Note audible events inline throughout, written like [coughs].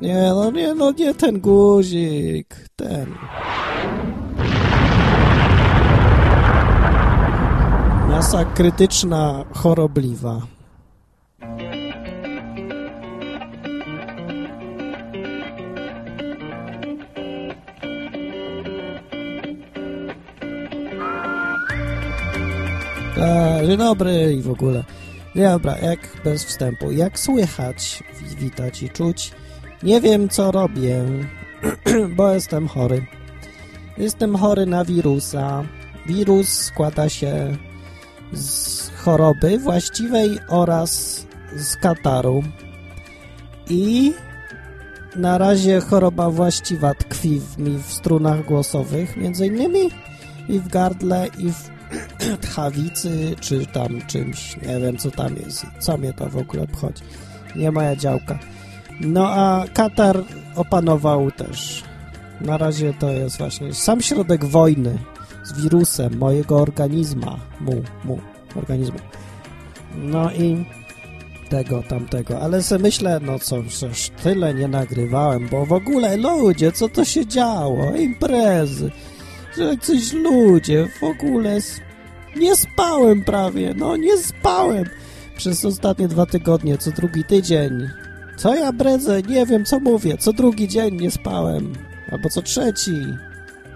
Nie, no nie, no nie ten guzik, ten. Masa krytyczna, chorobliwa. A, dzień dobry i w ogóle. Dobra, jak bez wstępu. Jak słychać, widać i czuć, nie wiem co robię, [clears throat] bo jestem chory. Jestem chory na wirusa. Wirus składa się z choroby właściwej oraz z kataru. I na razie choroba właściwa tkwi w mi w strunach głosowych, między innymi i w gardle, i w [clears throat] tchawicy, czy tam czymś, nie wiem co tam jest, co mnie to w ogóle obchodzi. Nie moja działka. No a Katar opanował też. Na razie to jest właśnie sam środek wojny z wirusem mojego organizma, mu, mu, organizmu. No i tego, tamtego, ale sobie myślę, no co, przecież tyle nie nagrywałem, bo w ogóle ludzie, co to się działo, imprezy, że coś ludzie, w ogóle nie spałem prawie, no nie spałem przez ostatnie dwa tygodnie, co drugi tydzień. Co ja bredzę? Nie wiem, co mówię. Co drugi dzień nie spałem. Albo co trzeci.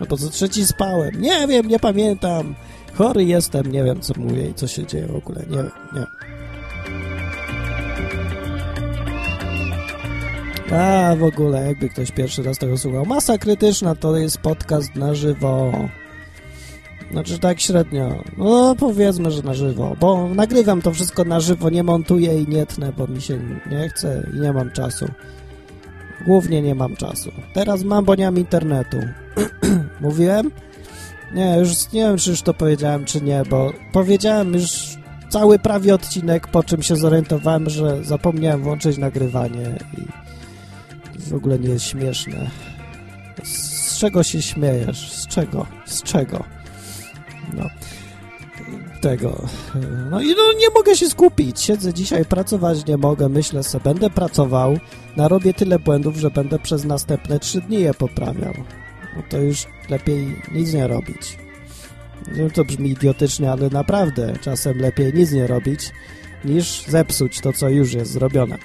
Albo co trzeci spałem. Nie wiem, nie pamiętam. Chory jestem, nie wiem, co mówię i co się dzieje w ogóle. Nie wiem, nie. A, w ogóle, jakby ktoś pierwszy raz tego słuchał. Masa krytyczna to jest podcast na żywo. Znaczy tak średnio. No powiedzmy, że na żywo. Bo nagrywam to wszystko na żywo, nie montuję i nie tnę, bo mi się nie chce i nie mam czasu. Głównie nie mam czasu. Teraz mam, bo nie mam internetu. [clears throat] Mówiłem? Nie, już nie wiem, czy już to powiedziałem, czy nie, bo powiedziałem już cały prawie odcinek, po czym się zorientowałem, że zapomniałem włączyć nagrywanie i w ogóle nie jest śmieszne. Z czego się śmiejesz? Z czego? Z czego? No. Tego. No i no, nie mogę się skupić. Siedzę dzisiaj, pracować nie mogę. Myślę sobie, będę pracował, narobię tyle błędów, że będę przez następne trzy dni je poprawiał. No to już lepiej nic nie robić. No to brzmi idiotycznie, ale naprawdę czasem lepiej nic nie robić, niż zepsuć to, co już jest zrobione.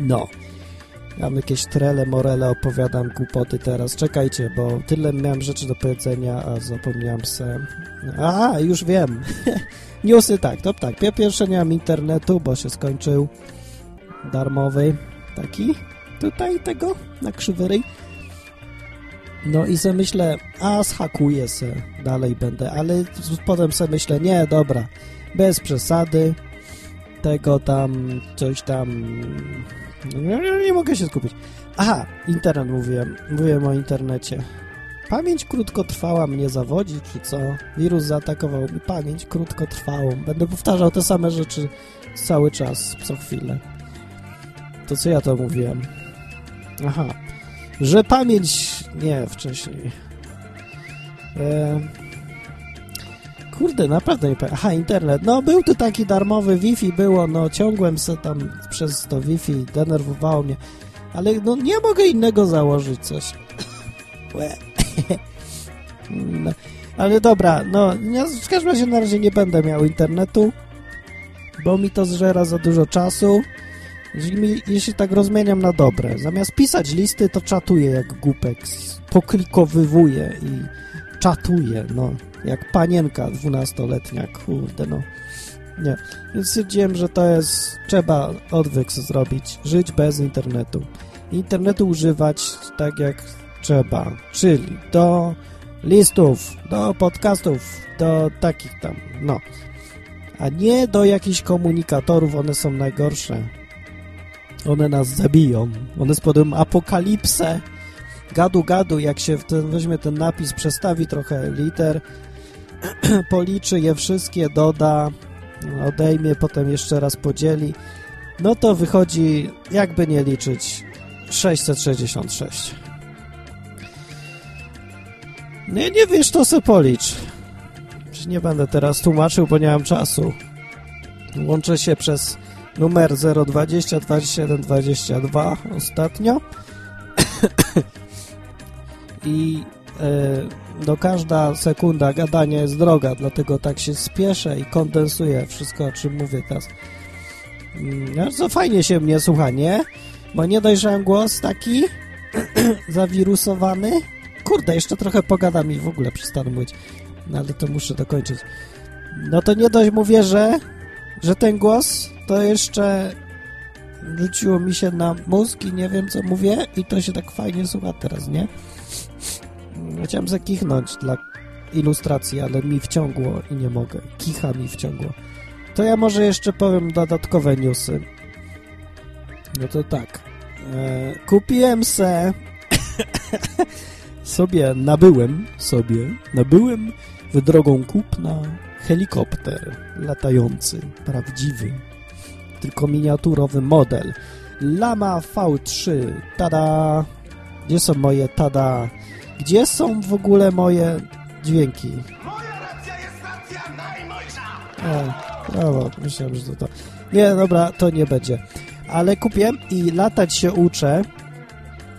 No. Ja mam jakieś trele, morele, opowiadam głupoty teraz. Czekajcie, bo tyle miałem rzeczy do powiedzenia, a zapomniałem se... A, już wiem. [laughs] Newsy tak, to tak. Ja pierwsze nie mam internetu, bo się skończył darmowy taki tutaj tego na krzywy. No i sobie myślę, a zhakuję se, dalej będę, ale potem sobie myślę, nie, dobra, bez przesady, tego tam, coś tam, nie, mogę się skupić. Aha, internet mówiłem, mówiłem o internecie. Pamięć krótkotrwała mnie zawodzi, czy co? Wirus zaatakował mi pamięć krótkotrwałą. Będę powtarzał te same rzeczy cały czas, co chwilę. To co ja to mówiłem? Aha, że pamięć... Nie, wcześniej. E... Kurde, naprawdę nie pamiętam. Aha, internet. No, był tu taki darmowy Wi-Fi, było, no, ciągłem se tam przez to Wi-Fi, denerwowało mnie. Ale, no, nie mogę innego założyć coś. [coughs] no, ale dobra, no, ja w każdym razie na razie nie będę miał internetu, bo mi to zżera za dużo czasu. Jeśli, jeśli tak rozmieniam na dobre, zamiast pisać listy, to czatuję jak głupek, poklikowywuję i czatuję, no, jak panienka dwunastoletnia, kurde, no. Nie, więc stwierdziłem, że to jest, trzeba odwyk zrobić, żyć bez internetu. Internetu używać tak jak trzeba, czyli do listów, do podcastów, do takich tam, no. A nie do jakichś komunikatorów, one są najgorsze. One nas zabiją. One spowodują apokalipsę. Gadu, gadu, jak się ten, weźmie ten napis, przestawi trochę liter, [clears throat] policzy je wszystkie, doda, odejmie, potem jeszcze raz podzieli, no to wychodzi, jakby nie liczyć, 666. Nie, nie wiesz, to se policz. Nie będę teraz tłumaczył, bo nie mam czasu. Łączę się przez numer 020 27 22 ostatnio. [clears throat] I e, no każda sekunda gadania jest droga, dlatego tak się spieszę i kondensuję wszystko, o czym mówię teraz. Co fajnie się mnie słucha, nie? Bo nie dojrzałem głos taki [clears throat] zawirusowany. Kurde, jeszcze trochę pogadam i w ogóle przestanę mówić. No ale to muszę dokończyć. No to nie dość mówię, że, że ten głos to jeszcze rzuciło mi się na mózg i nie wiem co mówię i to się tak fajnie słucha teraz, nie? Chciałem zakichnąć dla ilustracji, ale mi wciągło i nie mogę. Kicha mi wciągło. To ja może jeszcze powiem dodatkowe newsy. No to tak. E, kupiłem se [coughs] sobie, nabyłem sobie, nabyłem drogą kupna helikopter latający, prawdziwy, tylko miniaturowy model. Lama V3, tada! Gdzie są moje tada? Gdzie są w ogóle moje dźwięki? Moja racja jest racja najmojsza! E, brawo, myślałem, że to. Nie, dobra, to nie będzie. Ale kupię i latać się uczę.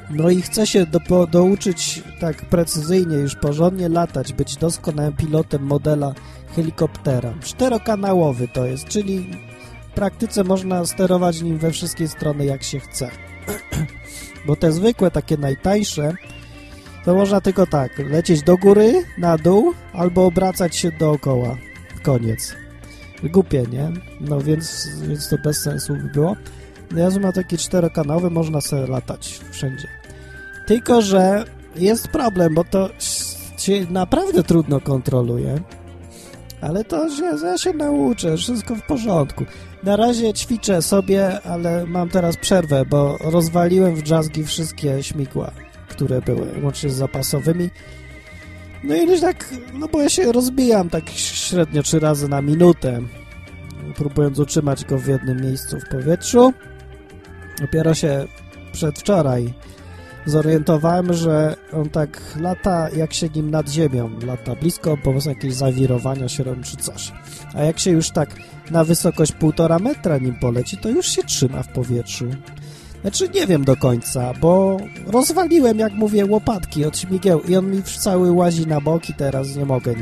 No i chcę się do, douczyć tak precyzyjnie, już porządnie latać, być doskonałym pilotem modela helikoptera. Czterokanałowy to jest, czyli w praktyce można sterować nim we wszystkie strony jak się chce. [clears throat] Bo te zwykłe, takie najtańsze, to można tylko tak, lecieć do góry, na dół, albo obracać się dookoła. Koniec. Głupie, nie? No więc, więc to bez sensu by było. Ja ma taki czterokanałowy, można sobie latać wszędzie. Tylko, że jest problem, bo to się naprawdę trudno kontroluje. Ale to się, ja się nauczę, wszystko w porządku. Na razie ćwiczę sobie, ale mam teraz przerwę, bo rozwaliłem w jazzgi wszystkie śmigła, które były, łącznie z zapasowymi. No i już tak, no bo ja się rozbijam tak średnio trzy razy na minutę, próbując utrzymać go w jednym miejscu w powietrzu. Dopiero się przedwczoraj zorientowałem, że on tak lata, jak się nim nad ziemią lata blisko, bo jakieś zawirowania się robią czy coś. A jak się już tak na wysokość półtora metra nim poleci, to już się trzyma w powietrzu. Znaczy nie wiem do końca, bo rozwaliłem, jak mówię, łopatki od śmigieł i on mi cały łazi na boki, teraz nie mogę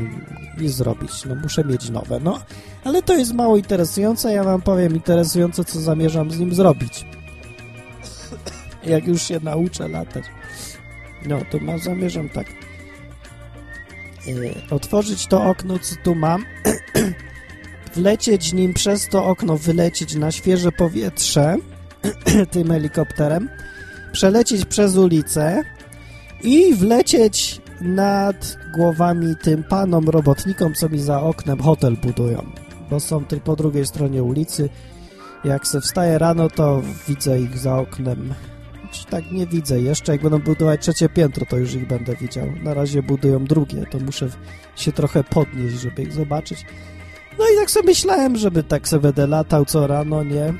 nic zrobić, no muszę mieć nowe, no. Ale to jest mało interesujące, ja wam powiem interesujące, co zamierzam z nim zrobić. [coughs] Jak już się nauczę latać. No, to ma, zamierzam tak yy, otworzyć to okno, co tu mam, [coughs] wlecieć nim przez to okno, wylecieć na świeże powietrze, [clears throat] tym helikopterem, przelecieć przez ulicę i wlecieć nad głowami tym panom robotnikom, co mi za oknem hotel budują, bo są tylko po drugiej stronie ulicy. Jak se wstaję rano, to widzę ich za oknem. Tak nie widzę jeszcze. Jak będą budować trzecie piętro, to już ich będę widział. Na razie budują drugie, to muszę się trochę podnieść, żeby ich zobaczyć. No i tak sobie myślałem, żeby tak sobie będę latał co rano, nie?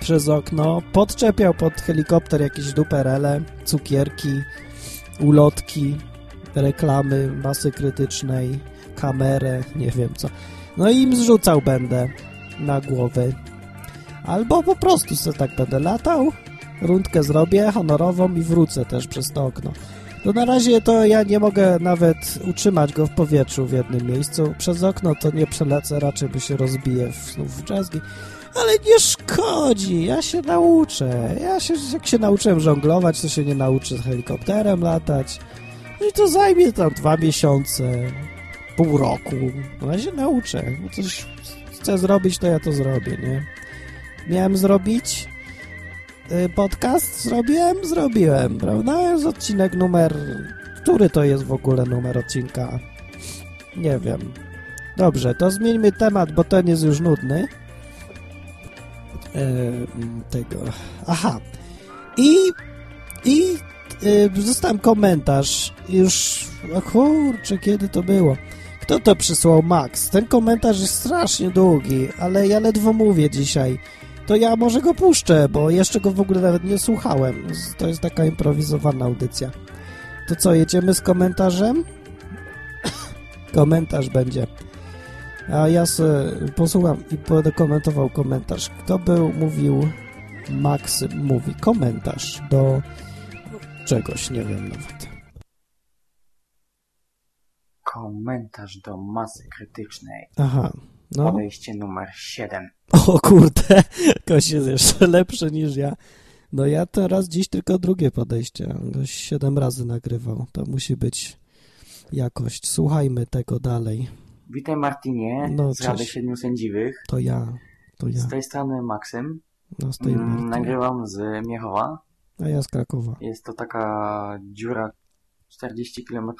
Przez okno, podczepiał pod helikopter jakieś duperele, cukierki, ulotki, reklamy masy krytycznej, kamerę, nie wiem co. No i im zrzucał będę na głowę. Albo po prostu sobie tak będę latał, rundkę zrobię honorową i wrócę też przez to okno. No na razie to ja nie mogę nawet utrzymać go w powietrzu w jednym miejscu. Przez okno to nie przelecę, raczej by się rozbije w, w jazzgi. Ale nie szkodzi, ja się nauczę. Ja się, jak się nauczyłem żonglować, to się nie nauczę helikopterem latać. No i to zajmie tam dwa miesiące, pół roku. No ja się nauczę. No coś chcę zrobić, to ja to zrobię, nie? Miałem zrobić y, podcast? Zrobiłem? Zrobiłem, prawda? Jest odcinek numer... Który to jest w ogóle numer odcinka? Nie wiem. Dobrze, to zmieńmy temat, bo ten jest już nudny. E, tego. Aha. I i e, zostałem komentarz już, o kurczę, kiedy to było? Kto to przysłał? Max. Ten komentarz jest strasznie długi, ale ja ledwo mówię dzisiaj. To ja może go puszczę, bo jeszcze go w ogóle nawet nie słuchałem. To jest taka improwizowana audycja. To co, jedziemy z komentarzem? [coughs] Komentarz będzie. A ja se posłucham i będę komentował komentarz. Kto był, mówił, Max mówi komentarz do czegoś, nie wiem nawet. Komentarz do masy krytycznej. Aha, no. Podejście numer 7. O kurde, [laughs] ktoś jest jeszcze lepszy niż ja. No ja teraz dziś tylko drugie podejście. Goś siedem razy nagrywał. To musi być jakość. Słuchajmy tego dalej. Witaj Martinie No, z Rady. Siedmiu Sędziwych. To ja, to ja. Z tej strony Maksym. No z tej Mm. Nagrywam z Miechowa. A ja z Krakowa. Jest to taka dziura 40 km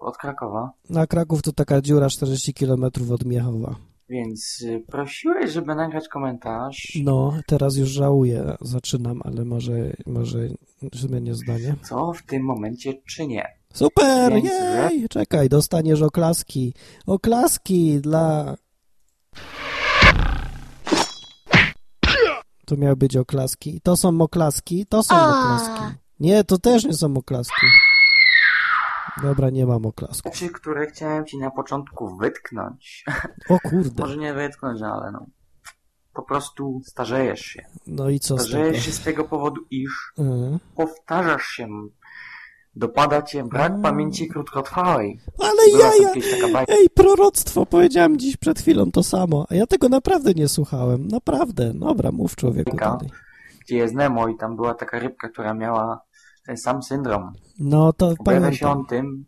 od Krakowa. Na Kraków to taka dziura 40 km od Miechowa. Więc y, prosiłeś, żeby nagrać komentarz. No, teraz już żałuję. Zaczynam, ale może, może zmienię zdanie. Co w tym momencie czynię? Super! Więc, Jej! Czekaj, dostaniesz oklaski. Oklaski dla... To miały być oklaski. To są oklaski, to są oklaski. Nie, to też nie są oklaski. Dobra, nie mam oklasku. Rzeczy, które chciałem ci na początku wytknąć. O kurde. Może nie wytknąć, ale no. Po prostu starzejesz się. No i co z tego? Starzejesz się z tego powodu, iż Mhm. powtarzasz się. Dopada cię brak Mm. pamięci krótkotrwałej. Ale taka bajka. Ej, proroctwo, powiedziałem dziś przed chwilą to samo, a ja tego naprawdę nie słuchałem. Naprawdę. Dobra, mów człowieku dalej. gdzie jest Nemo i tam była taka rybka, która miała ten sam syndrom. No to Objawia się on tym,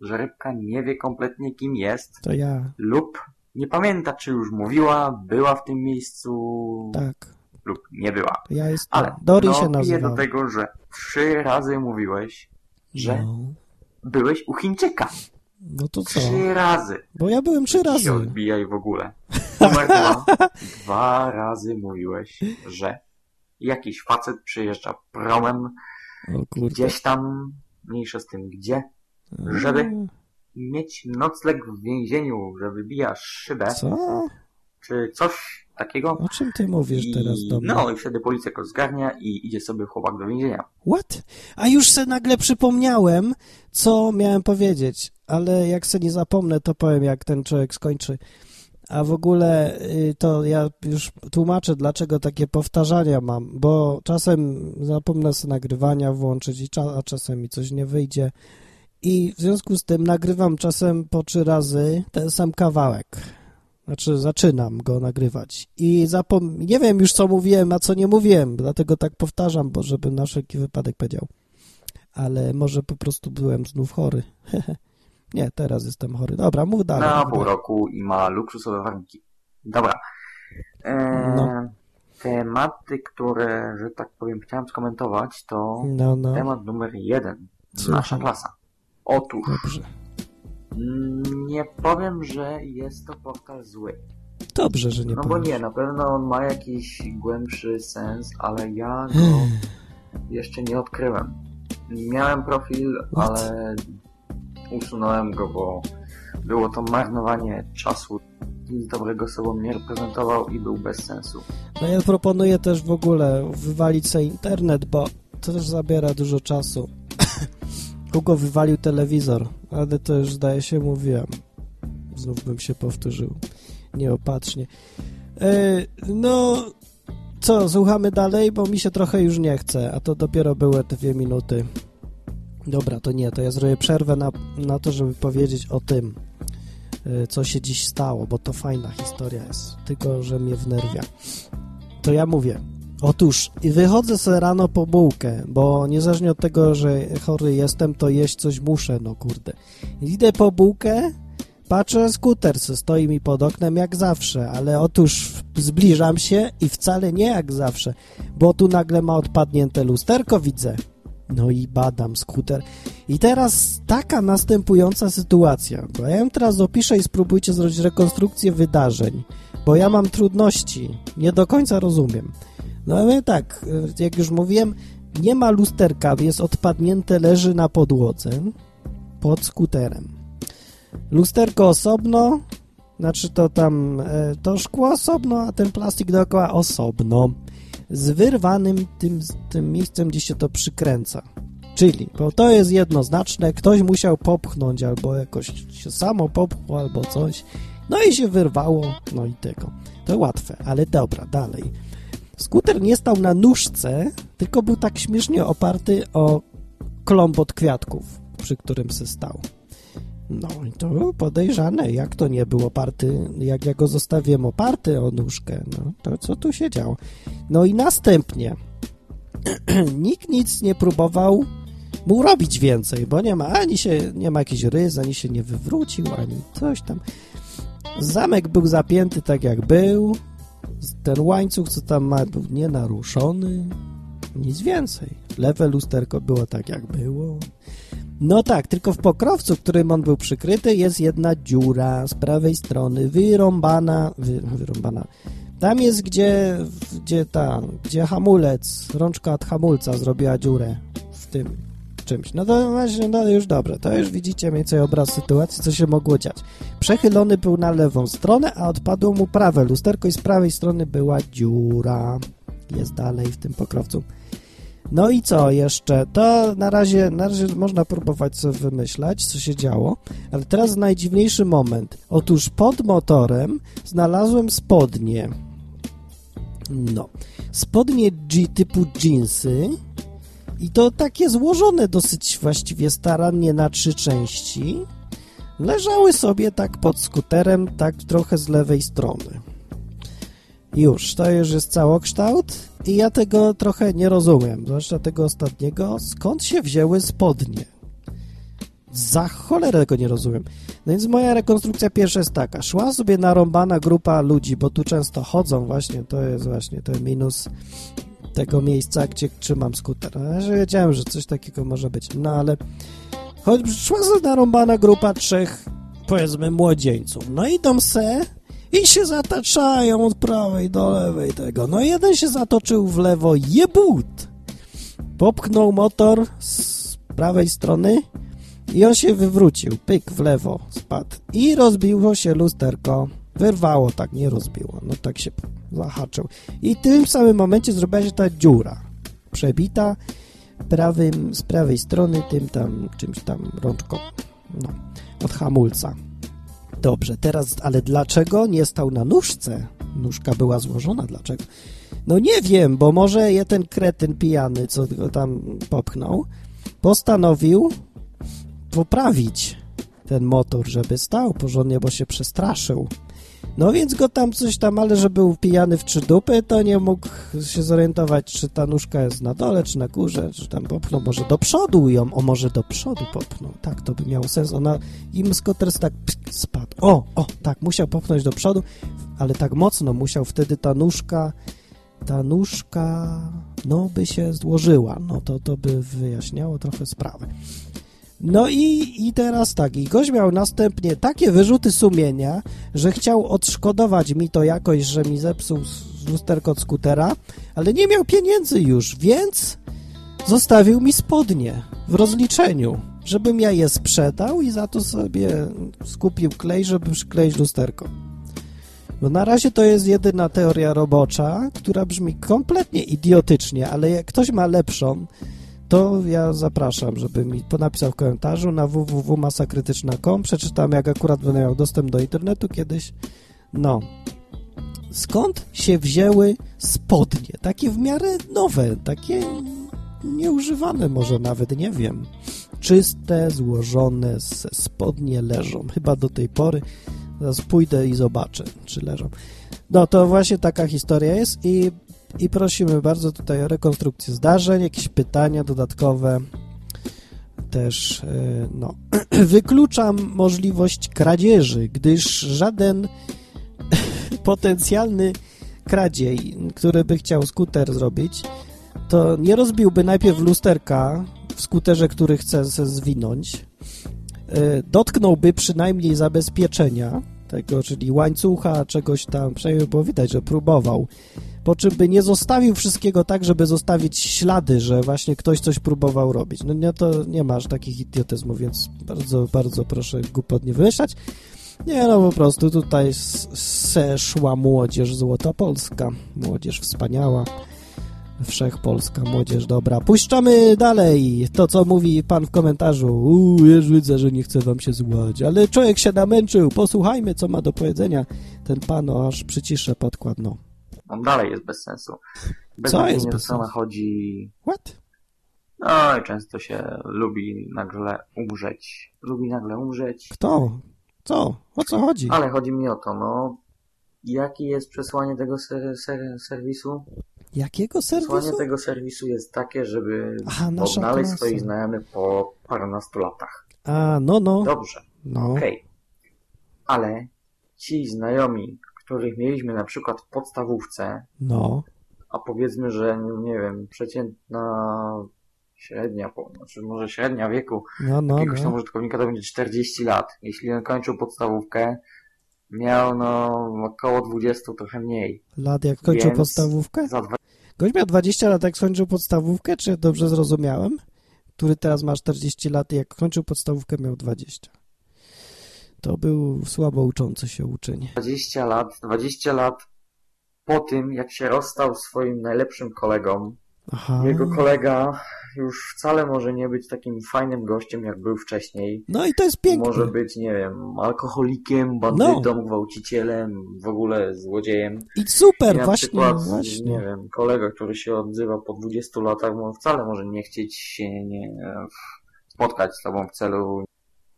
że rybka nie wie kompletnie kim jest To ja, lub nie pamięta, czy już mówiła, była w tym miejscu tak. lub nie była. Ja jestem. Ale Dory no, się nazywa. do tego, że trzy razy mówiłeś, że No. byłeś u Chińczyka. no to co? Trzy razy. Bo ja byłem trzy razy. odbijaj w ogóle. Numer dwa. [laughs] Dwa razy mówiłeś, że jakiś facet przyjeżdża promem gdzieś tam, mniejsza z tym gdzie, żeby mieć nocleg w więzieniu, że wybijasz szybę, Co? czy coś takiego. O czym ty mówisz teraz do mnie? no i wtedy policja go zgarnia i idzie sobie chłopak do więzienia. What? A już se nagle przypomniałem, co miałem powiedzieć, ale jak se nie zapomnę, to powiem, jak ten człowiek skończy. A w ogóle y, to ja już tłumaczę, dlaczego takie powtarzania mam, bo czasem zapomnę sobie nagrywania włączyć, i a czasem mi coś nie wyjdzie. I w związku z tym nagrywam czasem po trzy razy ten sam kawałek. Znaczy, zaczynam go nagrywać. I zapom... nie wiem już, co mówiłem, a co nie mówiłem, dlatego tak powtarzam, bo żeby na wszelki wypadek powiedział. Ale może po prostu byłem znów chory. [laughs] nie, teraz jestem chory. Dobra, mów dalej. Na pół roku i ma luksusowe warunki. Dobra. Eee, No. Tematy, które, że tak powiem, chciałem skomentować, to No, no, temat numer jeden. Słucham. Nasza klasa. Otóż, dobrze. Nie powiem, że jest to portal zły. Dobrze, że nie No bo nie, na pewno on ma jakiś głębszy sens, ale ja go jeszcze nie odkryłem. Miałem profil, What? ale usunąłem go, bo było to marnowanie czasu. Nic dobrego sobą nie reprezentował i był bez sensu. No ja proponuję też w ogóle wywalić sobie internet, bo to też zabiera dużo czasu. Hugo wywalił telewizor, ale to już zdaje się mówiłem. Znów bym się powtórzył. Nieopatrznie. E, no, co, słuchamy dalej, bo mi się trochę już nie chce, a to dopiero były dwie minuty. Dobra, to nie, to ja zrobię przerwę na, na to, żeby powiedzieć o tym, e, co się dziś stało, bo to fajna historia jest, tylko że mnie wnerwia. To ja mówię. Otóż wychodzę sobie rano po bułkę, bo niezależnie od tego, że chory jestem, to jeść coś muszę, no kurde. Idę po bułkę, patrzę, skuter stoi mi pod oknem jak zawsze, ale otóż zbliżam się i wcale nie jak zawsze, bo tu nagle ma odpadnięte lusterko, widzę. No i badam skuter. I teraz taka następująca sytuacja, bo ja ją teraz opiszę i spróbujcie zrobić rekonstrukcję wydarzeń, bo ja mam trudności, nie do końca rozumiem. No ale tak, jak już mówiłem, nie ma lusterka, jest odpadnięte, leży na podłodze pod skuterem. Lusterko osobno, znaczy to tam e, to szkło osobno, a ten plastik dookoła osobno. Z wyrwanym tym, tym miejscem, gdzie się to przykręca. Czyli, bo to jest jednoznaczne, ktoś musiał popchnąć albo jakoś się samo popchło albo coś No i się wyrwało, no i tego. To łatwe, ale dobra, dalej. Skuter nie stał na nóżce, tylko był tak śmiesznie oparty o klomb od kwiatków, przy którym se stał. No i to podejrzane, jak to nie był oparty, jak ja go zostawiłem oparty o nóżkę, no to co tu się działo? No i następnie [clears throat] nikt nic nie próbował mu robić więcej, bo nie ma ani się, nie ma jakiś rys, ani się nie wywrócił, ani coś tam. Zamek był zapięty tak jak był, ten łańcuch, co tam ma, był nienaruszony, nic więcej. Lewe lusterko było tak jak było. No tak, tylko w pokrowcu, którym on był przykryty, jest jedna dziura z prawej strony, wyrąbana, wy, wyrąbana. Tam jest, gdzie, gdzie ta, gdzie hamulec, rączka od hamulca zrobiła dziurę w tym czymś. No to właśnie, no już dobre, to już widzicie mniej więcej obraz sytuacji, co się mogło dziać. Przechylony był na lewą stronę, a odpadło mu prawe lusterko i z prawej strony była dziura. Jest dalej w tym pokrowcu. No i co jeszcze? To na razie, na razie można próbować sobie wymyślać, co się działo, ale teraz najdziwniejszy moment. Otóż pod motorem znalazłem spodnie. No. Spodnie G typu jeansy i to takie złożone dosyć właściwie starannie na trzy części. Leżały sobie tak pod skuterem, tak trochę z lewej strony. Już, to już jest całokształt i ja tego trochę nie rozumiem, zwłaszcza tego ostatniego, skąd się wzięły spodnie. Za cholerę go nie rozumiem. No więc moja rekonstrukcja pierwsza jest taka. Szła sobie narąbana grupa ludzi, bo tu często chodzą właśnie, to jest właśnie ten minus tego miejsca, gdzie trzymam skuter. Ja wiedziałem, że coś takiego może być, no ale choć szła narąbana grupa trzech, powiedzmy, młodzieńców. No idą se i się zataczają od prawej do lewej tego. No jeden się zatoczył w lewo, jebut! Popchnął motor z prawej strony i on się wywrócił, pyk w lewo, spadł i rozbiło się lusterko. Wyrwało, tak nie rozbiło, no tak się zahaczył. I w tym samym momencie zrobiła się ta dziura, przebita prawym, z prawej strony tym tam, czymś tam rączką, no, od hamulca. Dobrze, teraz, ale dlaczego nie stał na nóżce? Nóżka była złożona, dlaczego? No nie wiem, bo może je ten kretyn pijany, co go tam popchnął, postanowił poprawić ten motor, żeby stał porządnie, bo się przestraszył. No więc go tam coś tam, ale że był pijany w trzy dupy, to nie mógł się zorientować, czy ta nóżka jest na dole, czy na górze, czy tam popchnął może do przodu ją, o może do przodu popchnął. Tak, to by miało sens. Ona, im Scotters tak spadł. O, o, tak, musiał popchnąć do przodu, ale tak mocno musiał, wtedy ta nóżka, ta nóżka, no by się złożyła. No to, to by wyjaśniało trochę sprawę. No i, i teraz tak, i gość miał następnie takie wyrzuty sumienia, że chciał odszkodować mi to jakoś, że mi zepsuł lusterko od skutera, ale nie miał pieniędzy już, więc zostawił mi spodnie w rozliczeniu, żebym ja je sprzedał i za to sobie skupił klej, żeby przykleić lusterko. No na razie to jest jedyna teoria robocza, która brzmi kompletnie idiotycznie, ale jak ktoś ma lepszą, to ja zapraszam, żeby mi napisał w komentarzu na www.masakrytyczna.com. Przeczytam, jak akurat będę miał dostęp do internetu kiedyś. No. Skąd się wzięły spodnie? Takie w miarę nowe, takie nieużywane może nawet, nie wiem. Czyste, złożone, spodnie leżą. Chyba do tej pory. Zaraz pójdę i zobaczę, czy leżą. No to właśnie taka historia jest i i prosimy bardzo tutaj o rekonstrukcję zdarzeń, jakieś pytania dodatkowe. Też, e, no, [clears throat] wykluczam możliwość kradzieży, gdyż żaden [laughs] potencjalny kradziej, który by chciał skuter zrobić, to nie rozbiłby najpierw lusterka w skuterze, który chce zwinąć, e, dotknąłby przynajmniej zabezpieczenia tego, czyli łańcucha, czegoś tam, przynajmniej było widać, że próbował po czym by nie zostawił wszystkiego tak, żeby zostawić ślady, że właśnie ktoś coś próbował robić. No nie, to nie masz takich idiotyzmów, więc bardzo, bardzo proszę głupot nie wymyślać. Nie, no po prostu tutaj seszła młodzież złota polska, młodzież wspaniała. Wszechpolska młodzież, dobra. Puszczamy dalej to, co mówi pan w komentarzu. Uuu, już widzę, że nie chce wam się złać, ale człowiek się namęczył. Posłuchajmy, co ma do powiedzenia ten pan, o, aż przyciszę podkład, no. On dalej jest bez sensu. Bez Co jest bez sensu? chodzi. What? No i często się lubi nagle umrzeć. Lubi nagle umrzeć. Kto? Co? O co chodzi? Ale chodzi mi o to, no. Jakie jest przesłanie tego ser, ser, serwisu? Jakiego Przesłanie serwisu? tego serwisu jest takie, żeby Aha, odnaleźć klasa. swoich znajomych po parunastu latach. A, no, no, Dobrze, no. okej. Ale ci znajomi, których mieliśmy na przykład w podstawówce, No, a powiedzmy, że nie wiem, przeciętna średnia, znaczy może średnia wieku no, no, jakiegoś tam no. użytkownika to będzie 40 lat. Jeśli on kończył podstawówkę, miał no około 20, trochę mniej. Lat jak kończył Więc podstawówkę? Za dwa Gość miał 20 lat, jak skończył podstawówkę, czy dobrze zrozumiałem? Który teraz ma 40 lat i jak kończył podstawówkę miał 20. To był słabo uczący się uczeń. 20 lat, 20 lat po tym, jak się rozstał swoim najlepszym kolegą, Aha. jego kolega już wcale może nie być takim fajnym gościem, jak był wcześniej. No i to jest piękne. Może być, nie wiem, alkoholikiem, bandytą, gwałcicielem, w ogóle złodziejem. I super, I na właśnie, przykład, nie właśnie. wiem, kolega, który się odzywa po 20 latach, on wcale może nie chcieć się nie, spotkać z tobą w celu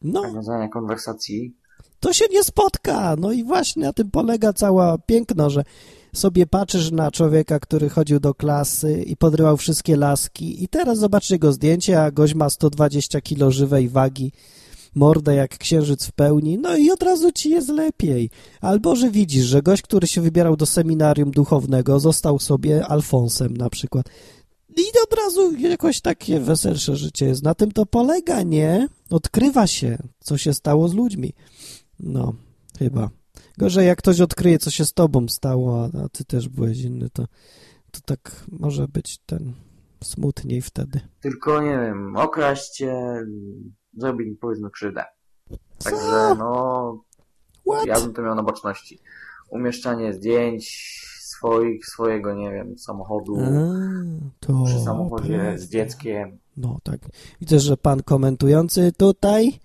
No, nawiązania konwersacji. to się nie spotka. No i właśnie na tym polega cała piękno, że sobie patrzysz na człowieka, który chodził do klasy i podrywał wszystkie laski i teraz zobaczysz jego zdjęcie, a gość ma 120 kilo żywej wagi, mordę jak księżyc w pełni, no i od razu ci jest lepiej. Albo, że widzisz, że gość, który się wybierał do seminarium duchownego, został sobie Alfonsem na przykład. I od razu jakoś takie weselsze życie jest. Na tym to polega, nie? Odkrywa się, co się stało z ludźmi. No, chyba. Gorzej, jak ktoś odkryje, co się z tobą stało, a, ty też byłeś inny, to, to tak może być ten smutniej wtedy. Tylko, nie wiem, okraść cię, zrobić mi powiedzmy krzywdę. Także, no, What? ja bym to miał na boczności. Umieszczanie zdjęć swoich, swojego, nie wiem, samochodu, A, przy samochodzie z dzieckiem. No tak. Widzę, że pan komentujący tutaj,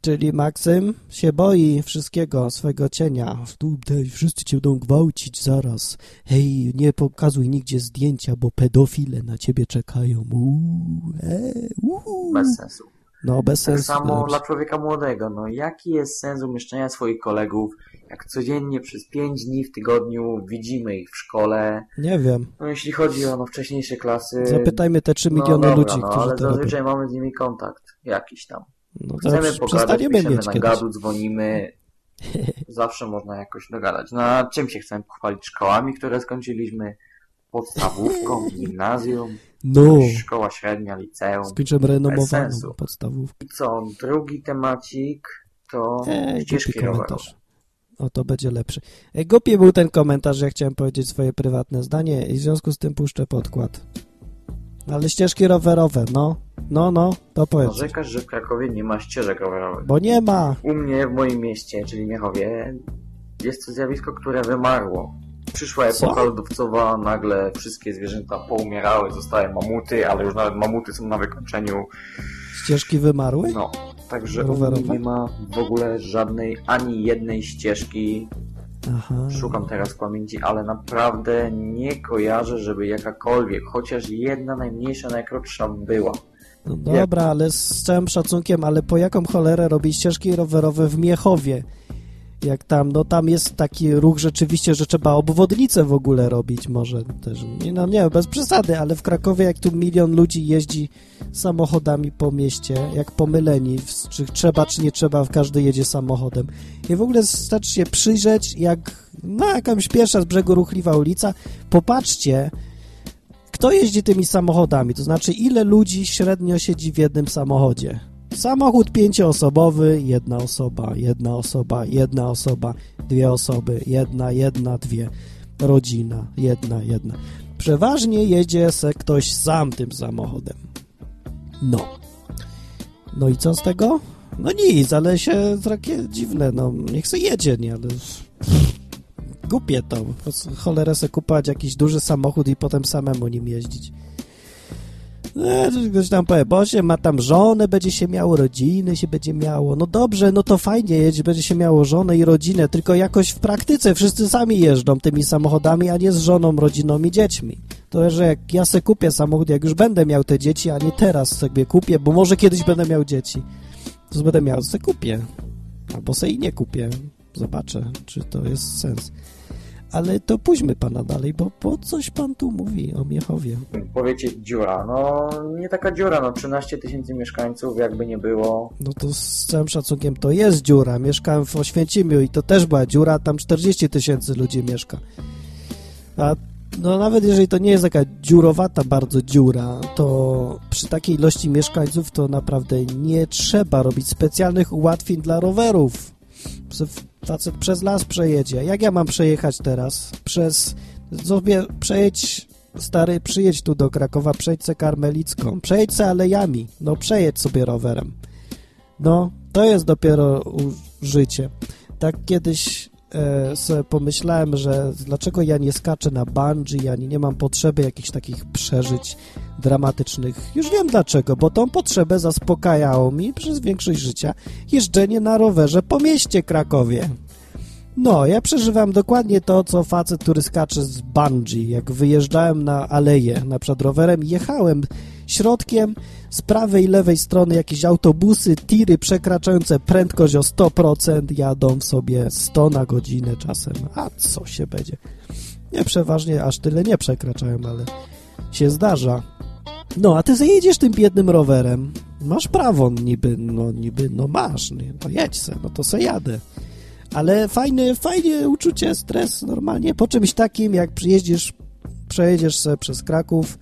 czyli Maksym, się boi wszystkiego, swego cienia. Tutaj wszyscy cię będą gwałcić zaraz. Hej, nie pokazuj nigdzie zdjęcia, bo pedofile na ciebie czekają. Uuu, e, uuu. Bez sensu. No, bez Tak sensu. samo dobrze. dla człowieka młodego. No, jaki jest sens umieszczania swoich kolegów, jak codziennie przez pięć dni w tygodniu widzimy ich w szkole? Nie wiem. No, jeśli chodzi o no, wcześniejsze klasy... Zapytajmy te 3 no, miliony dobra, ludzi, no, którzy ale to robią. zazwyczaj mamy z nimi kontakt jakiś tam. No Chcemy pogadać, piszemy mieć na kiedyś. gadu, dzwonimy. [laughs] Zawsze można jakoś dogadać. No a czym się chcemy pochwalić? Szkołami, które skończyliśmy? Podstawówką, [laughs] gimnazjum, No, szkoła średnia, liceum. skończymy renomowaną podstawówkę. I co? Drugi temacik to Ej, ścieżki rowerowe. O, to będzie lepszy. Ej, głupi był ten komentarz, że ja chciałem powiedzieć swoje prywatne zdanie i w związku z tym puszczę podkład. Ale ścieżki rowerowe, no, no, no, to powiedz. Narzekasz, że w Krakowie nie ma ścieżek rowerowych. Bo nie ma. U mnie, w moim mieście, czyli Miechowie, jest to zjawisko, które wymarło. Przyszła Co? epoka lodowcowa, nagle wszystkie zwierzęta poumierały, zostały mamuty, ale już nawet mamuty są na wykończeniu. Ścieżki wymarły? No, także Rowerowe? nie ma w ogóle żadnej, ani jednej ścieżki. Aha. Szukam teraz pamięci, ale naprawdę nie kojarzę, żeby jakakolwiek, chociaż jedna najmniejsza, najkrótsza była. No dobra, ale z całym szacunkiem, ale po jaką cholerę robi ścieżki rowerowe w Miechowie? Jak tam, no tam jest taki ruch rzeczywiście, że trzeba obwodnicę w ogóle robić może też. Nie, No nie, bez przesady, ale w Krakowie jak tu milion ludzi jeździ samochodami po mieście, jak pomyleni, czy trzeba, czy nie trzeba, każdy jedzie samochodem. I w ogóle starczy się przyjrzeć, jak na jakąś pierwsza z brzegu ruchliwa ulica, popatrzcie, kto jeździ tymi samochodami, to znaczy ile ludzi średnio siedzi w jednym samochodzie. Samochód pięcioosobowy, jedna osoba, jedna osoba, jedna osoba, dwie osoby, jedna, jedna, dwie, rodzina, jedna, jedna. Przeważnie jedzie se ktoś sam tym samochodem. No. No i co z tego? No nic, ale się takie dziwne, no niech se jedzie, nie, ale Głupie to. Cholerę se kupować jakiś duży samochód i potem samemu nim jeździć. No, ktoś tam powie, bo się ma tam żonę, będzie się miało rodziny, się będzie miało. No dobrze, no to fajnie jeździ, będzie się miało żonę i rodzinę, tylko jakoś w praktyce wszyscy sami jeżdżą tymi samochodami, a nie z żoną, rodziną i dziećmi. To, że jak ja se kupię samochód, jak już będę miał te dzieci, a nie teraz sobie kupię, bo może kiedyś będę miał dzieci, to będę miał, se kupię. Albo se i nie kupię. Zobaczę, czy to jest sens. Ale to pójdźmy pana dalej, bo po coś pan tu mówi o Miechowie. Powiecie dziura. No, nie taka dziura, no 13 tysięcy mieszkańców, jakby nie było. No to z całym szacunkiem to jest dziura. Mieszkałem w Oświęcimiu i to też była dziura, tam 40 tysięcy ludzi mieszka. A no nawet jeżeli to nie jest taka dziurowata bardzo dziura, to przy takiej ilości mieszkańców to naprawdę nie trzeba robić specjalnych ułatwień dla rowerów. Facet przez las przejedzie. Jak ja mam przejechać teraz? Przez... Sobie przejedź, stary, przyjedź tu do Krakowa, przejdź se Karmelicką, przejedź se alejami, no przejedź sobie rowerem. No, to jest dopiero życie. Tak kiedyś sobie pomyślałem, że dlaczego ja nie skaczę na bungee, ani nie mam potrzeby jakichś takich przeżyć dramatycznych. Już wiem dlaczego, bo tą potrzebę zaspokajało mi przez większość życia jeżdżenie na rowerze po mieście Krakowie. No, ja przeżywam dokładnie to, co facet, który skacze z bungee. Jak wyjeżdżałem na aleję, na przykład rowerem, jechałem środkiem z prawej i lewej strony jakieś autobusy, tiry przekraczające prędkość o 100% jadą sobie 100 na godzinę czasem. A co się będzie? Nie, przeważnie aż tyle nie przekraczają, ale się zdarza. No, a ty zajedziesz tym biednym rowerem. Masz prawo niby, no niby, no masz, nie, no jedź se, no to se jadę. Ale fajne, fajnie uczucie, stres normalnie po czymś takim, jak przyjeździsz, przejedziesz se przez Kraków,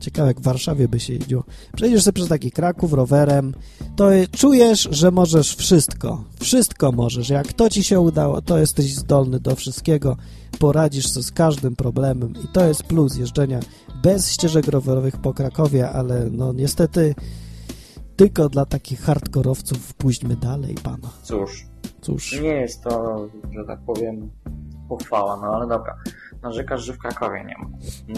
ciekawe jak w Warszawie by się jeździło, przejedziesz sobie przez taki Kraków rowerem, to czujesz, że możesz wszystko, wszystko możesz, jak to ci się udało, to jesteś zdolny do wszystkiego, poradzisz sobie z każdym problemem i to jest plus jeżdżenia bez ścieżek rowerowych po Krakowie, ale no niestety tylko dla takich hardkorowców pójdźmy dalej, pana. Cóż, Cóż. Nie jest to, że tak powiem, pochwała, no ale dobra. Narzekasz, że w Krakowie nie ma.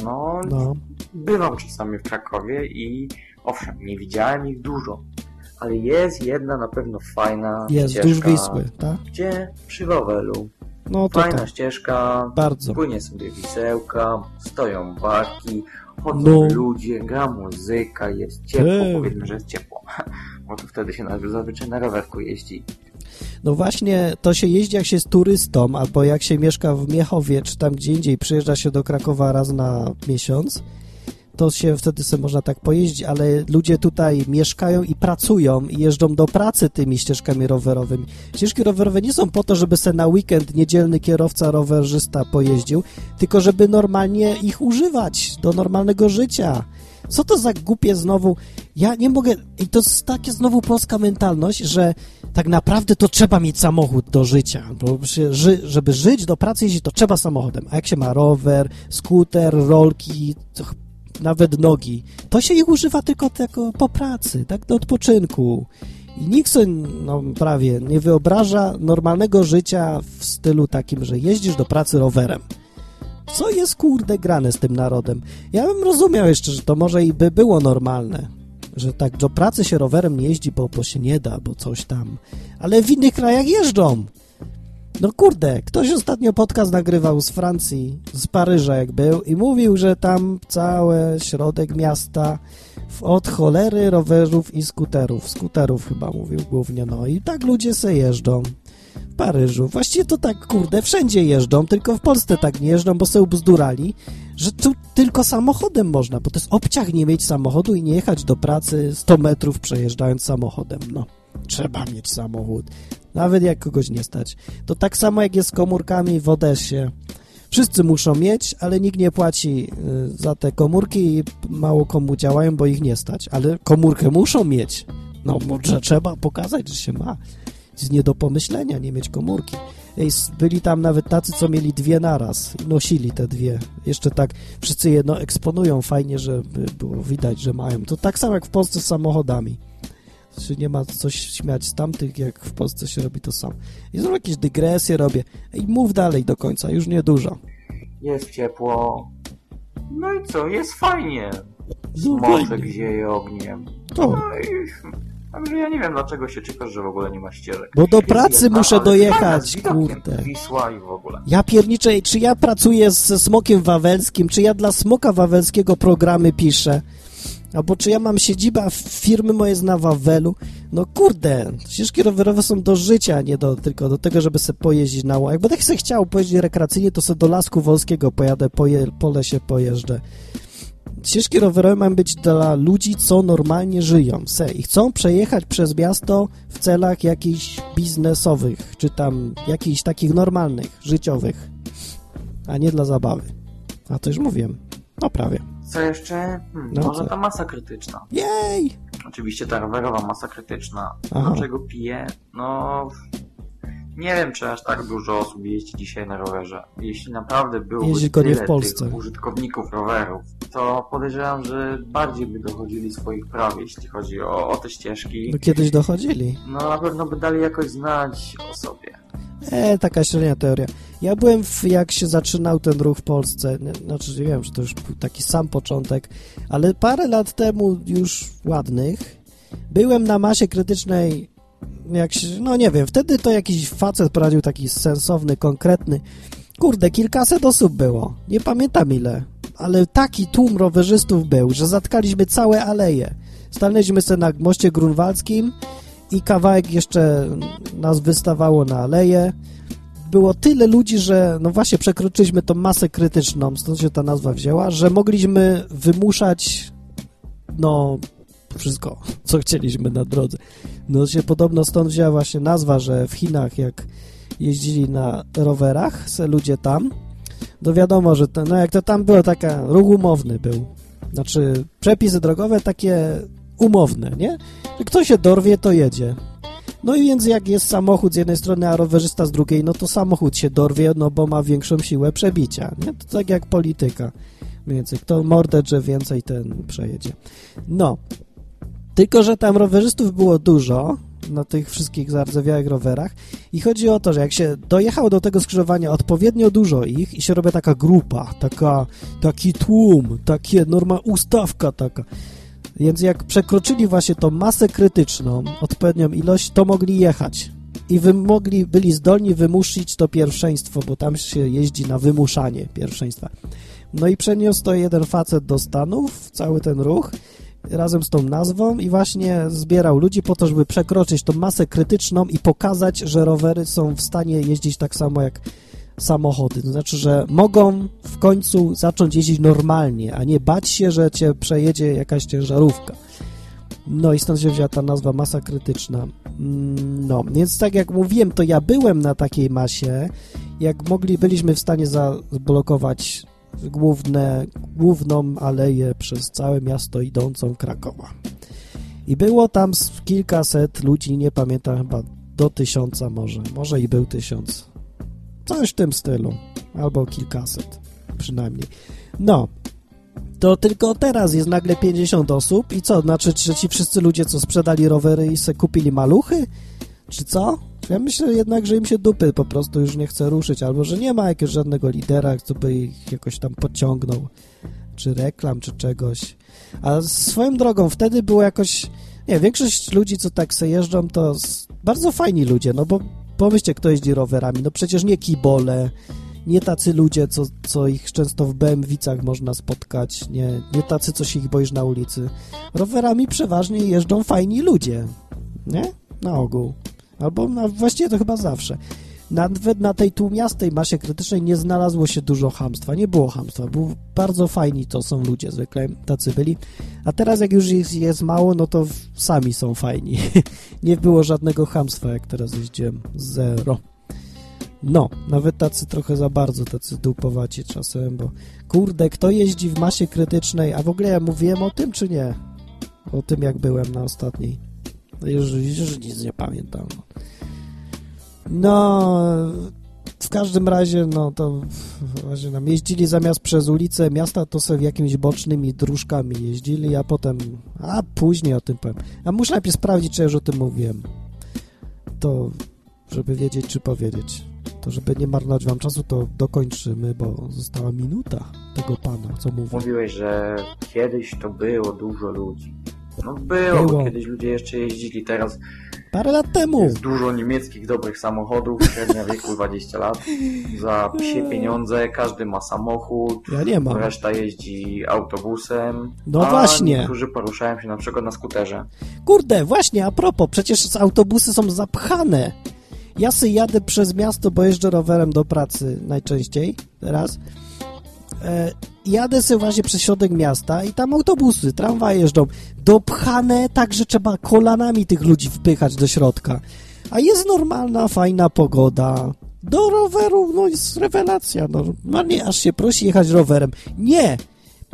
No, no. Bywam czasami w Krakowie i owszem, nie widziałem ich dużo, ale jest jedna na pewno fajna jest, ścieżka. Jest, Wisły, tak? Gdzie? Przy Rowelu. No to Fajna tak. ścieżka, Bardzo. płynie sobie wisełka, stoją barki, chodzą No. ludzie, gra muzyka, jest ciepło, Ty. powiedzmy, że jest ciepło. [laughs] Bo to wtedy się zazwyczaj na rowerku jeździ. No właśnie, to się jeździ jak się jest turystą, albo jak się mieszka w Miechowie, czy tam gdzie indziej, przyjeżdża się do Krakowa raz na miesiąc, to się wtedy sobie można tak pojeździć, ale ludzie tutaj mieszkają i pracują i jeżdżą do pracy tymi ścieżkami rowerowymi. Ścieżki rowerowe nie są po to, żeby se na weekend niedzielny kierowca rowerzysta pojeździł, tylko żeby normalnie ich używać do normalnego życia. Co to za głupie znowu? Ja nie mogę... I to jest takie znowu polska mentalność, że tak naprawdę to trzeba mieć samochód do życia, bo ży, żeby żyć, do pracy jeździć, to trzeba samochodem. A jak się ma rower, skuter, rolki, nawet nogi, to się ich używa tylko jako po pracy, tak do odpoczynku. I nikt sobie, no prawie, nie wyobraża normalnego życia w stylu takim, że jeździsz do pracy rowerem. Co jest kurde grane z tym narodem? Ja bym rozumiał jeszcze, że to może i by było normalne, że tak do pracy się rowerem nie jeździ, bo, bo się nie da, bo coś tam. Ale w innych krajach jeżdżą. No kurde, ktoś ostatnio podcast nagrywał z Francji, z Paryża jak był i mówił, że tam cały środek miasta od cholery rowerów i skuterów. Skuterów chyba mówił głównie, no i tak ludzie se jeżdżą. W Paryżu. Właściwie to tak, kurde, wszędzie jeżdżą, tylko w Polsce tak nie jeżdżą, bo se ubzdurali, że tu tylko samochodem można, bo to jest obciach nie mieć samochodu i nie jechać do pracy 100 metrów przejeżdżając samochodem. No, trzeba mieć samochód. Nawet jak kogoś nie stać. To tak samo jak jest z komórkami w Odessie. Wszyscy muszą mieć, ale nikt nie płaci y, za te komórki i mało komu działają, bo ich nie stać. Ale komórkę muszą mieć. No, może trzeba pokazać, że się ma. Jest nie do pomyślenia nie mieć komórki. Ej, byli tam nawet tacy, co mieli dwie naraz nosili te dwie. Jeszcze tak wszyscy jedno eksponują fajnie, żeby było widać, że mają. To tak samo jak w Polsce z samochodami. Czy nie ma coś śmiać z tamtych, jak w Polsce się robi to samo. I znowu jakieś dygresje robię. I mów dalej do końca, już niedużo. Jest ciepło. No i co, jest fajnie. No Smoczek fajnie. zieje ogniem. To, No i... Także ja nie wiem, dlaczego się cieszę, że w ogóle nie ma ścieżek. bo do Jest pracy jedna, muszę dojechać, kurde. Wisła i w ogóle. Ja pierniczę, czy ja pracuję ze Smokiem Wawelskim, czy ja dla Smoka Wawelskiego programy piszę, albo czy ja mam siedzibę, a firmy moje jest na Wawelu. No kurde, ścieżki rowerowe są do życia, nie do, tylko do tego, żeby sobie pojeździć na łąk. Jakby tak sobie chciał pojeździć rekreacyjnie, to sobie do Lasku Wolskiego pojadę, poje, po lesie pojeżdżę. Ścieżki rowerowe mają być dla ludzi, co normalnie żyją, se, i chcą przejechać przez miasto w celach jakichś biznesowych, czy tam jakichś takich normalnych, życiowych, a nie dla zabawy. A to już mówiłem. No prawie. Co jeszcze? Hmm, No może co? ta masa krytyczna. Jej! Oczywiście ta rowerowa masa krytyczna. Aha. Dlaczego pije? No... Nie wiem, czy aż tak dużo osób jeździ dzisiaj na rowerze. Jeśli naprawdę byłoby Jeździ nie w tyle Polsce. tych użytkowników rowerów, to podejrzewam, że bardziej by dochodzili swoich praw, jeśli chodzi o, o te ścieżki. No kiedyś dochodzili. No na pewno by dali jakoś znać o sobie. E, taka średnia teoria. Ja byłem, w, jak się zaczynał ten ruch w Polsce, nie, znaczy nie wiem, że to już był taki sam początek, ale parę lat temu już ładnych, byłem na masie krytycznej, jak się, no nie wiem, wtedy to jakiś facet prowadził taki sensowny, konkretny, kurde, kilkaset osób było, nie pamiętam ile, ale taki tłum rowerzystów był, że zatkaliśmy całe aleje. Stanęliśmy sobie na moście grunwaldzkim, i kawałek jeszcze nas wystawało na aleję. Było tyle ludzi, że no właśnie przekroczyliśmy tą masę krytyczną, stąd się ta nazwa wzięła, że mogliśmy wymuszać no wszystko, co chcieliśmy na drodze. No się podobno stąd wzięła właśnie nazwa, że w Chinach jak jeździli na rowerach, se ludzie tam, to wiadomo, że to, no jak to tam było, taka ruch umowny był. Znaczy przepisy drogowe takie umowne, nie? kto się dorwie, to jedzie. No i więc jak jest samochód z jednej strony, a rowerzysta z drugiej, no to samochód się dorwie, no bo ma większą siłę przebicia. Nie? To tak jak polityka. Mniej więcej, kto mordę więcej, ten przejedzie. No. Tylko, że tam rowerzystów było dużo na tych wszystkich zardzewiałych rowerach i chodzi o to, że jak się dojechało do tego skrzyżowania odpowiednio dużo ich i się robi taka grupa, taka, taki tłum, takie norma ustawka taka, więc jak przekroczyli właśnie tą masę krytyczną, odpowiednią ilość, to mogli jechać. I wy mogli, byli zdolni wymusić to pierwszeństwo, bo tam się jeździ na wymuszanie pierwszeństwa. No i przeniósł to jeden facet do Stanów, cały ten ruch, razem z tą nazwą i właśnie zbierał ludzi po to, żeby przekroczyć tą masę krytyczną i pokazać, że rowery są w stanie jeździć tak samo jak samochody. To znaczy, że mogą w końcu zacząć jeździć normalnie, a nie bać się, że cię przejedzie jakaś ciężarówka. No i stąd się wzięła ta nazwa masa krytyczna. Mm, No, więc tak jak mówiłem, to ja byłem na takiej masie, jak mogli, byliśmy w stanie zablokować główne, główną aleję przez całe miasto idącą Krakowa. I było tam kilkaset ludzi, nie pamiętam chyba do tysiąca może, może i był tysiąc. Coś w tym stylu, albo kilkaset przynajmniej. No, to tylko teraz jest nagle 50 osób i co, znaczy, że ci wszyscy ludzie, co sprzedali rowery i se kupili maluchy? Czy co? Ja myślę jednak, że im się dupy po prostu już nie chce ruszyć, albo że nie ma jakiegoś żadnego lidera, co by ich jakoś tam podciągnął, czy reklam, czy czegoś. A swoją drogą, wtedy było jakoś, nie, większość ludzi, co tak se jeżdżą, to bardzo fajni ludzie, no bo pomyślcie, kto jeździ rowerami, no przecież nie kibole, nie tacy ludzie, co, co ich często w BMW-cach można spotkać, nie, nie tacy, co się ich boisz na ulicy. Rowerami przeważnie jeżdżą fajni ludzie, nie? Na ogół. Albo na, właściwie to chyba zawsze. Nawet na tej tłumiastej masie krytycznej nie znalazło się dużo hamstwa. Nie było hamstwa. Był bardzo fajni to są ludzie, zwykle tacy byli. A teraz jak już ich jest mało, no to sami są fajni. [laughs] nie było żadnego hamstwa, jak teraz jeździłem. Zero. No, nawet tacy trochę za bardzo, tacy dupowaci czasem, bo kurde, kto jeździ w masie krytycznej, a w ogóle ja mówiłem o tym, czy nie? O tym, jak byłem na ostatniej. No Już, już nic nie pamiętam. No, w każdym razie, no to właśnie nam jeździli zamiast przez ulicę miasta, to sobie jakimiś bocznymi dróżkami jeździli, a potem, a później o tym powiem. A muszę najpierw sprawdzić, czy ja już o tym mówiłem. To, żeby wiedzieć, czy powiedzieć. To, żeby nie marnować wam czasu, to dokończymy, bo została minuta tego pana, co mówi. Mówiłeś, że kiedyś to było dużo ludzi. No było, Było. bo kiedyś ludzie jeszcze jeździli, teraz Parę lat temu! jest dużo niemieckich dobrych samochodów, średnia wieku [laughs] 20 lat. Za psie pieniądze, każdy ma samochód, Ja nie mam. reszta jeździ autobusem. No a właśnie. niektórzy poruszają się na przykład na skuterze. Kurde, właśnie, a propos, przecież autobusy są zapchane. Ja sobie jadę przez miasto, bo jeżdżę rowerem do pracy najczęściej teraz. E, jadę sobie właśnie przez środek miasta i tam autobusy, tramwaje jeżdżą. Dopchane tak, że trzeba kolanami tych ludzi wpychać do środka. A jest normalna, fajna pogoda. Do roweru, no jest rewelacja. Normalnie aż się prosi jechać rowerem. Nie!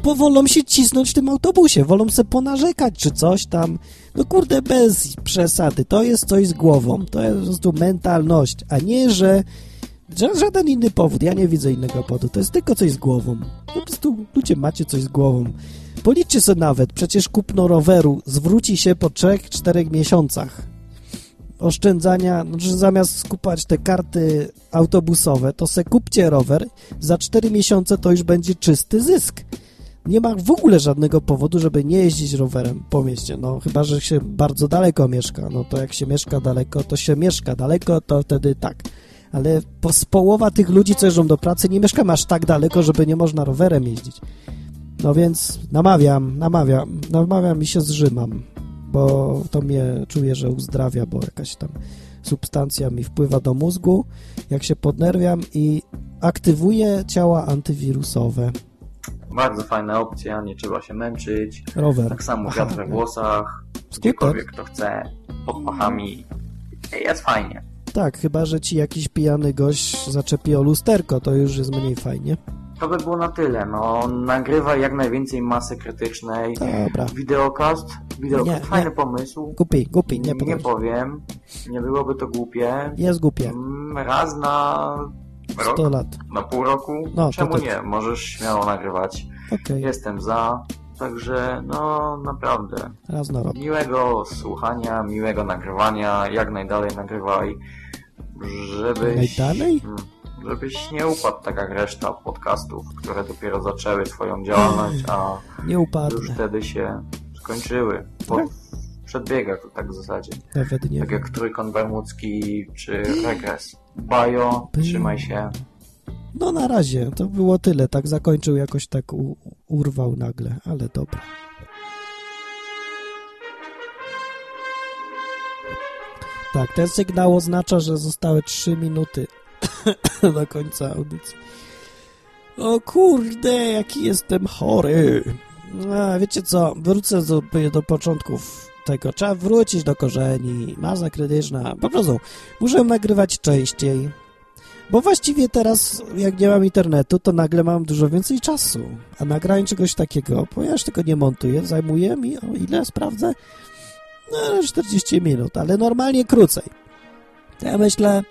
Bo wolą się cisnąć w tym autobusie, wolą se ponarzekać czy coś tam. No kurde, bez przesady. To jest coś z głową. To jest po prostu mentalność, a nie, że żaden inny powód. Ja nie widzę innego powodu. To jest tylko coś z głową. Po prostu ludzie macie coś z głową. Policzcie sobie nawet. Przecież kupno roweru zwróci się po 3-4 miesiącach oszczędzania, znaczy zamiast skupać te karty autobusowe, to se kupcie rower, za 4 miesiące to już będzie czysty zysk. Nie ma w ogóle żadnego powodu, żeby nie jeździć rowerem po mieście, no chyba, że się bardzo daleko mieszka, no to jak się mieszka daleko, to się mieszka daleko, to wtedy tak. Ale połowa tych ludzi, co jeżdżą do pracy, nie mieszkam aż tak daleko, żeby nie można rowerem jeździć. No więc namawiam, namawiam, namawiam i się zrzymam, bo to mnie czuję, że uzdrawia, bo jakaś tam substancja mi wpływa do mózgu, jak się podnerwiam i aktywuje ciała antywirusowe. Bardzo fajna opcja, nie trzeba się męczyć. Rower. Tak samo wiatr we włosach, Skuter? gdziekolwiek kto chce, pod pachami. Jest fajnie. Tak, chyba, że ci jakiś pijany gość zaczepi o lusterko, to już jest mniej fajnie. To by było na tyle. No, nagrywaj jak najwięcej masy krytycznej. Dobra. Wideokast, wideokast, Nie, fajny nie. pomysł. Głupi, głupi, nie nie podoba. powiem, nie byłoby to głupie. Jest głupie. Mm, Raz na rok, 100 lat. na pół roku. No, Czemu tak. nie? Możesz śmiało nagrywać. Okej, Jestem za. Także, no naprawdę. raz na rok. Miłego słuchania, miłego nagrywania, jak najdalej nagrywaj, żebyś... Najdalej? Mm, Żebyś nie upadł tak jak reszta podcastów, które dopiero zaczęły swoją działalność, a [laughs] Nie już wtedy się skończyły. Po Tak? przedbiegach to tak w zasadzie. Nawet nie Tak jak Trójkąt Bermudzki czy Regres. Bajo, By- trzymaj się. No na razie, to było tyle. Tak zakończył, jakoś tak u, urwał nagle, ale dobra. Tak, ten sygnał oznacza, że zostały 3 minuty [coughs] do końca audycji. O kurde, jaki jestem chory. A, wiecie co, wrócę do, do początków tego. Trzeba wrócić do korzeni. Masa krytyczna. Po prostu muszę nagrywać częściej. Bo właściwie teraz, jak nie mam internetu, to nagle mam dużo więcej czasu. A nagranie czegoś takiego, ponieważ tego nie montuję, zajmuje mi, o ile sprawdzę, no 40 minut, ale normalnie krócej. To ja myślę,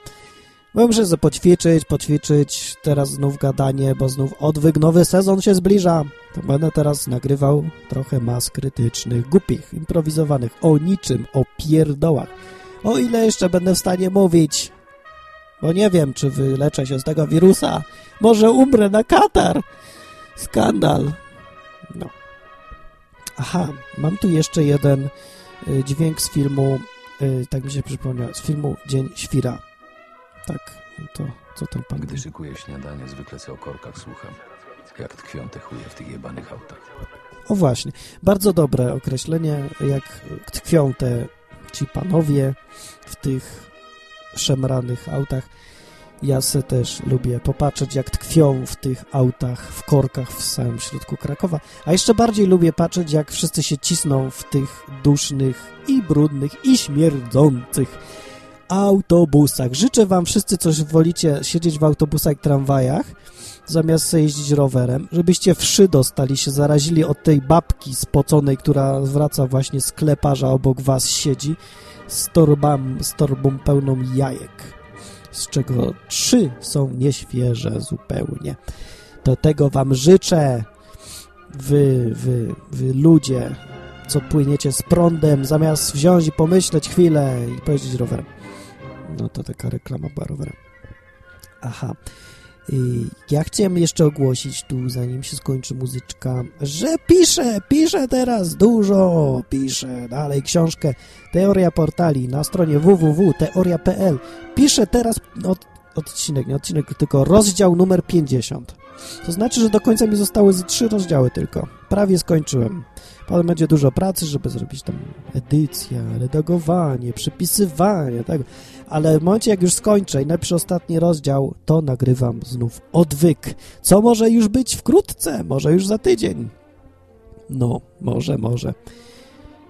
bo muszę sobie poćwiczyć, poćwiczyć, teraz znów gadanie, bo znów odwyk, nowy sezon się zbliża. To będę teraz nagrywał trochę mas krytycznych, głupich, improwizowanych, o niczym, o pierdołach. O ile jeszcze będę w stanie mówić, bo nie wiem, czy wyleczę się z tego wirusa. Może umrę na katar. Skandal. No. Aha, mam tu jeszcze jeden y, dźwięk z filmu, y, tak mi się przypomniał, z filmu Dzień Świra. Tak, to co ten pan Gdy szykuję śniadanie, zwykle sobie o korkach słucham. Jak tkwią te chuje w tych jebanych autach. O właśnie, bardzo dobre określenie, jak tkwią te ci panowie w tych szemranych autach. Ja se też lubię popatrzeć, jak tkwią w tych autach, w korkach w samym środku Krakowa. A jeszcze bardziej lubię patrzeć, jak wszyscy się cisną w tych dusznych i brudnych i śmierdzących autobusach. Życzę wam wszyscy, coś wolicie siedzieć w autobusach i tramwajach, zamiast jeździć rowerem, żebyście wszy dostali, się zarazili od tej babki spoconej, która wraca właśnie z skleparza obok was siedzi z, torbam, z torbą pełną jajek. z czego trzy są nieświeże zupełnie. Do tego wam życzę, wy, wy, wy ludzie, co płyniecie z prądem, zamiast wziąć i pomyśleć chwilę i pojeździć rowerem. No to taka reklama była rowerem. Aha. Ja chciałem jeszcze ogłosić tu, zanim się skończy muzyczka, że piszę, piszę teraz dużo, piszę dalej książkę Teoria Portali na stronie www.teoria.pl. Piszę teraz od, odcinek, nie odcinek, tylko rozdział numer 50. To znaczy, że do końca mi zostały z trzy rozdziały tylko. Prawie skończyłem. Potem będzie dużo pracy, żeby zrobić tam edycja, redagowanie, przepisywanie, tak. Ale w momencie, jak już skończę i napiszę ostatni rozdział, to nagrywam znów odwyk. Co może już być wkrótce, może już za tydzień. No, może, może.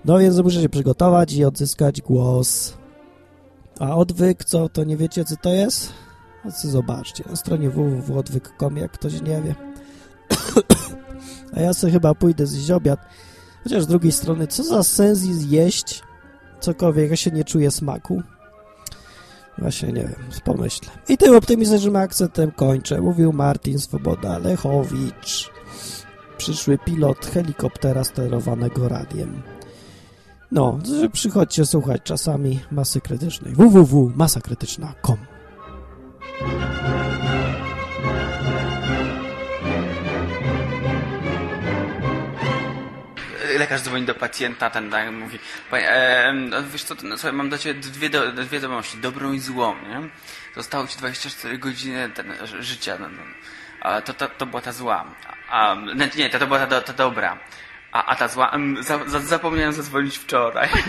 No więc muszę się przygotować i odzyskać głos. A odwyk, co, to nie wiecie, co to jest? Zobaczcie, na stronie www.odwyk.com, jak ktoś nie wie. A ja sobie chyba pójdę zjeść obiad. Chociaż z drugiej strony, co za sens jest jeść cokolwiek, ja się nie czuję smaku. Właśnie nie wiem, pomyślę. I tym optymistycznym akcentem kończę. Mówił Martin Swoboda Lechowicz, przyszły pilot helikoptera sterowanego radiem. No, przychodźcie słuchać czasami masy krytycznej. www.masakrytyczna.com lekarz dzwoni do pacjenta, ten tak, mówi, "Panie, e, no, wiesz co, no, słuchaj, mam do ciebie dwie, do, dwie wiadomości, dobrą i złą, nie? Zostało ci 24 godziny ten, ży- życia, no, no. A to, to, to była ta zła. A, nie, to, to była ta, ta dobra. A, a ta zła, za, za, zapomniałem zadzwonić wczoraj. [laughs]